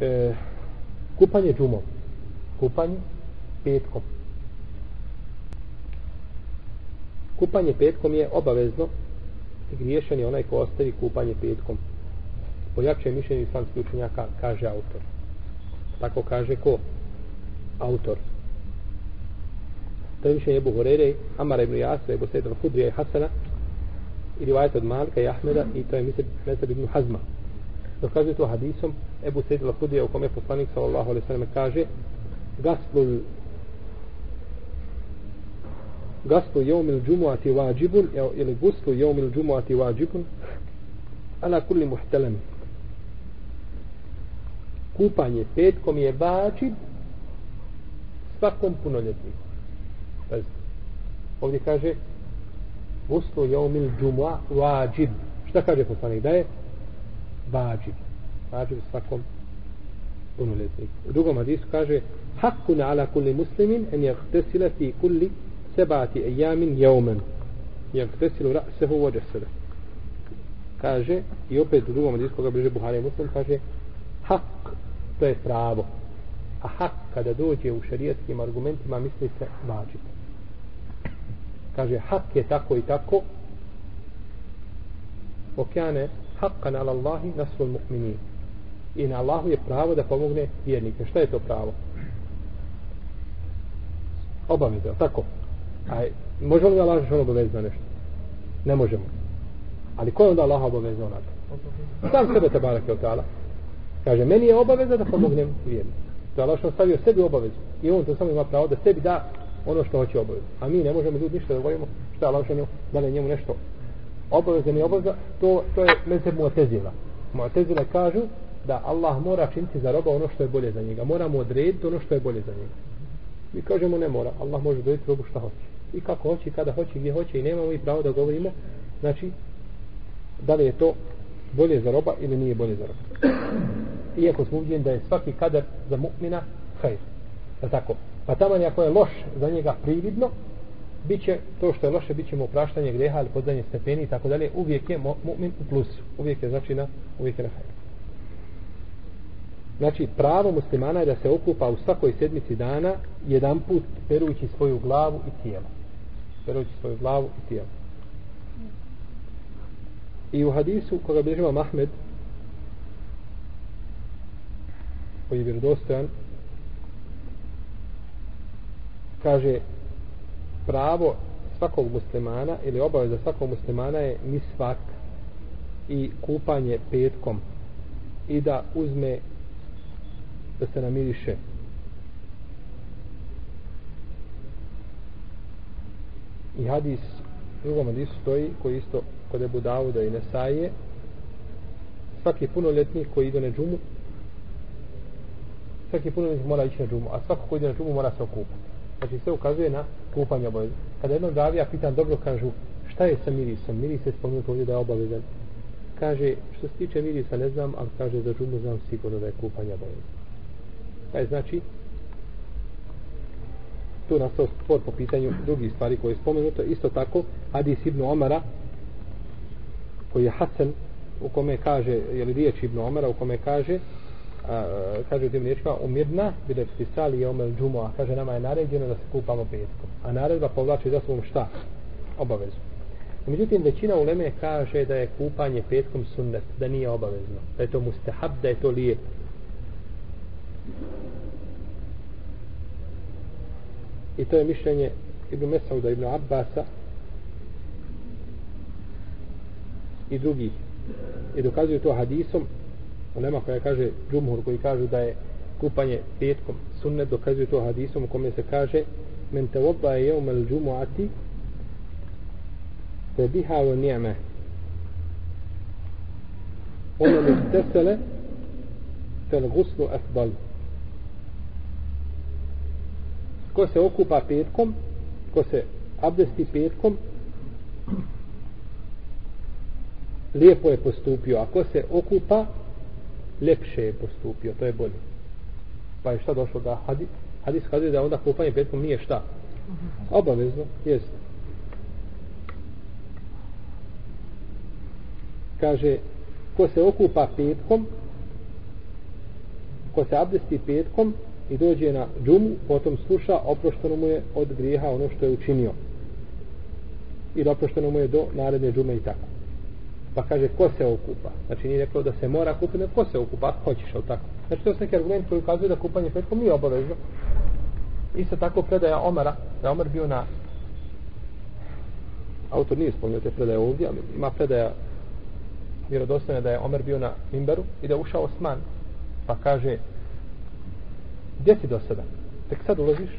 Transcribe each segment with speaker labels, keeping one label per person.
Speaker 1: e, kupanje džumom kupanje petkom. Kupanje petkom je obavezno griješan je onaj ko ostavi kupanje petkom. Po jačem mišljenju islamskih učenjaka kaže autor. Tako kaže ko? Autor. To je mišljenje Ebu Horeire Amara ibn Jasra, Ebu Sejda Hudrija i Hasana i rivajta od Malika i Ahmeda i to je Mesab ibn Hazma dokazuje to hadisom Ebu Sejda Hudrija u kome poslanik sallallahu alaihi sallam kaže gaslul gaslu jomil džumuati vađibun ili guslu jomil džumuati vađibun ala kulli muhtelem kupanje petkom je vađib svakom punoljetniku. Ovdje kaže guslu jomil džumua vađib šta kaže poslanik? Da je vađib. Vađib svakom punoljetniku. U drugom hadisu kaže hakun ala kulli muslimin en jahtesile fi kulli sebati ejamin jeumen jahtesilu ra'sehu vođesele kaže i opet u drugom hadisu koga bliže Buhari muslim kaže hak to je pravo. A hak kada dođe u šarijetskim argumentima misli se vađib. Kaže hak je tako i tako okjane haqqan ala Allahi nasul mu'minin. I na Allahu je pravo da pomogne vjernike. Šta je to pravo? Obaveza, tako? Aj, može li Allah što obaveze na nešto? Ne možemo. Ali ko je onda Allah obavezao na to? Sam sebe te barak je otala. kaže meni je obaveza da pomognem vjernike to je Allah što stavio sebi obavezu. I on to samo ima pravo da sebi da ono što hoće obavezu. A mi ne možemo ljudi ništa da govorimo što je Allah što da li njemu nešto obaveza ni obaveza to, to je mezheb Mu'tezila. Mu'tezila kažu da Allah mora činiti za roba ono što je bolje za njega. Mora mu odrediti ono što je bolje za njega. Mi kažemo ne mora. Allah može odrediti robu šta hoće. I kako hoće, i kada hoće, gdje hoće i nemamo i pravo da govorimo. Znači, da li je to bolje za roba ili nije bolje za roba. Iako smo uvijeni da je svaki kadar za mu'mina hajr. Da tako. Pa tamo ako je loš za njega prividno, biće to što je loše, bit mu opraštanje greha ili podzanje stepeni i tako dalje. Uvijek je mu'min u plusu. Uvijek je znači na, uvijek je na hajr. Znači, pravo muslimana je da se okupa u svakoj sedmici dana jedan put perujući svoju glavu i tijelo. Perujući svoju glavu i tijelo. I u hadisu koga bližima Mahmed koji je vjerodostojan kaže pravo svakog muslimana ili obaveza svakog muslimana je misvak i kupanje petkom i da uzme da se namiriše. I hadis drugom hadisu stoji koji isto kod Ebu Davuda i Nesaje svaki punoljetnik koji ide na džumu svaki punoljetnik mora ići na džumu a svako koji ide na džumu mora se okupati Pa znači sve ukazuje na kupanje obavezno. kada jednom davija pitan dobro kažu šta je sa mirisom miris je spomenut ovdje da je obavezan kaže što se tiče mirisa ne znam ali kaže za džumu znam sigurno da je kupanje obavezno. Pa znači tu nastao spor po pitanju drugih stvari koje je spomenuto. Isto tako, Hadis ibn Omara koji je Hasan u kome kaže, je li riječ ibn Omara u kome kaže a, e, kaže u tim riječima umirna bile pisali je omel džumo kaže nama je naređeno da se kupamo petkom. A naredba povlači za svom šta? Obavezu. Međutim većina uleme kaže da je kupanje petkom sunnet da nije obavezno da je to mustahab da je to lijep. i to je mišljenje Ibn Mesauda, Ibn Abbasa i drugih. I dokazuju to hadisom Ulema koja kaže džumhur koji kažu da je kupanje petkom sunnet dokazuje to hadisom u kome se kaže men te vodba je jeum el džumuati te biha o nijeme ono ne stesele fel guslu efdalu ko se okupa petkom ko se abdesti petkom lijepo je postupio. Ako se okupa lepše je postupio to je bolje pa je šta došlo da hadis hadis kaže da onda kupanje petkom nije šta obavezno jest kaže ko se okupa petkom ko se abdesti petkom i dođe na džumu, potom sluša, oprošteno mu je od grijeha ono što je učinio. I oprošteno mu je do naredne džume i tako. Pa kaže, ko se okupa? Znači nije rekao da se mora kupiti, nego ko se okupa, ako hoćeš, ali tako. Znači to je neki argument koji ukazuje da kupanje petkom nije obavezno. Isto tako predaja Omara, da je Omar bio na autor nije spomnio te predaje ovdje, ali ima predaja vjerodostojna da je Omer bio na Mimberu i da je ušao Osman pa kaže gdje si do sada? Tek sad ulaziš?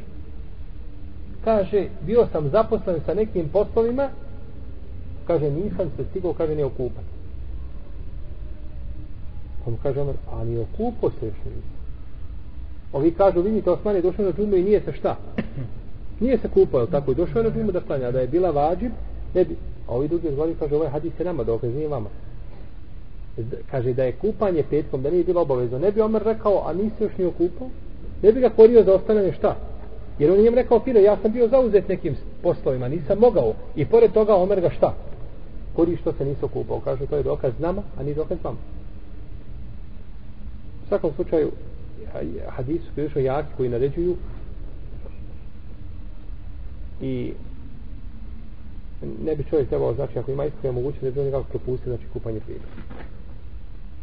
Speaker 1: Kaže, bio sam zaposlen sa nekim poslovima kaže, nisam se stigao, kaže, ne okupat. On kaže Omer, a ni okupo se još nije. Ovi kažu, vidite, Osman je došao na džumu i nije se šta? Nije se kupao, tako je došao na džumu da klanja, da je bila vađib, ne bi. A ovi drugi zvali, kaže, ovaj hadis je nama dokaz, nije vama. Kaže, da je kupanje petkom, da nije bilo obavezno. Ne bi Omer rekao, a nisi još nije okupao? Ne bi ga korio za ostavljanje šta? Jer on nije rekao, Fino, ja sam bio zauzet nekim poslovima, nisam mogao. I pored toga Omer ga šta? Kuri što se nisu okupao. Kaže, to je dokaz nama, a ni dokaz vama. U svakom slučaju, hadis su prilično jaki, koji naređuju i ne bi čovjek trebao, znači, ako ima iskrije mogućnost, ne bi on nekako propustio znači, kupanje prije.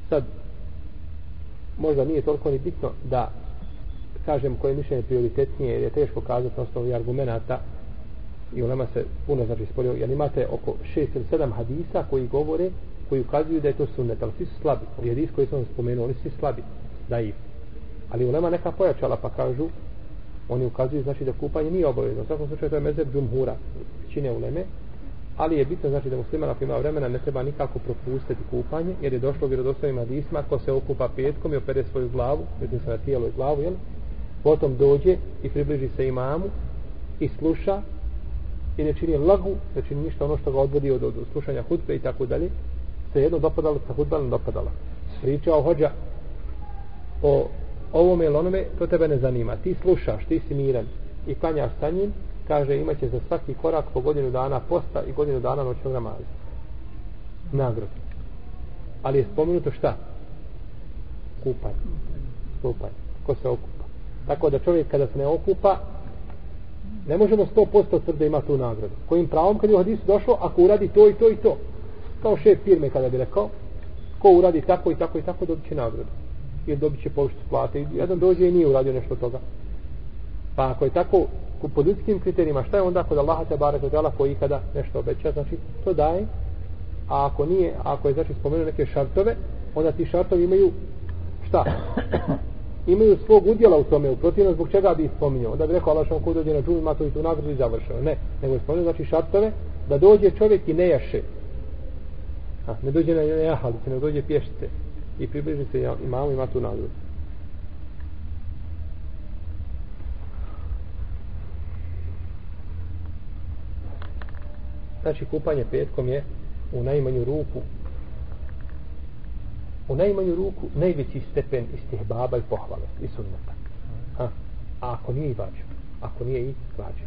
Speaker 1: Sad, možda nije toliko ni bitno da kažem koje mišljenje prioritetnije, jer je teško kazati na osnovu argumenta i u nama se puno znači sporio, jer imate oko šest ili sedam hadisa koji govore, koji ukazuju da je to sunnet, ali svi su slabi. Ovi hadis koji sam spomenuo, oni su slabi, da ih. Ali u nama neka pojačala pa kažu, oni ukazuju znači da kupanje nije obavezno. U svakom slučaju to je mezeb džumhura, čine u ali je bitno znači da musliman ako ima vremena ne treba nikako propustiti kupanje jer je došlo vjerodostojnim hadisma ko se okupa petkom i opere svoju glavu mislim se na tijelo i glavu jel? potom dođe i približi se imamu i sluša i ne čini lagu ne čini ništa ono što ga odvodi od, od slušanja hudbe i tako dalje se jedno dopadalo sa hudba ne dopadala pričao hođa o ovome ili onome to tebe ne zanima ti slušaš, ti si miran i klanjaš sa njim kaže imaće za svaki korak po godinu dana posta i godinu dana noćnog namaza. Nagrod. Ali je spomenuto šta? Kupanje. Kupanje. Ko se okupa. Tako da čovjek kada se ne okupa, ne možemo 100% tvrde ima tu nagradu. Kojim pravom kad je u hadisu došlo, ako uradi to i to i to. Kao šef firme kada bi rekao, ko uradi tako i tako i tako, dobit će nagradu. I dobit će povištu plate. Jedan dođe i nije uradio nešto toga. Pa ako je tako, po ljudskim kriterijima, šta je onda kod Allaha te barek od Allah koji ikada nešto obeća, znači to daje, a ako nije, ako je znači spomenuo neke šartove, onda ti šartovi imaju šta? Imaju svog udjela u tome, u protivno zbog čega bi spominjao. Onda bi rekao Allah što dođe na džumu, ima to i tu nagradu i završeno. Ne, nego je spomenuo znači šartove da dođe čovjek i ne jaše. A, ne dođe na jahalice, ne dođe pješice i približi se imamo ima tu nagradu. znači kupanje petkom je u najmanju ruku u najmanju ruku najveći stepen istihbaba i pohvale i sunneta. A, a ako nije i vađu, ako nije i vađu.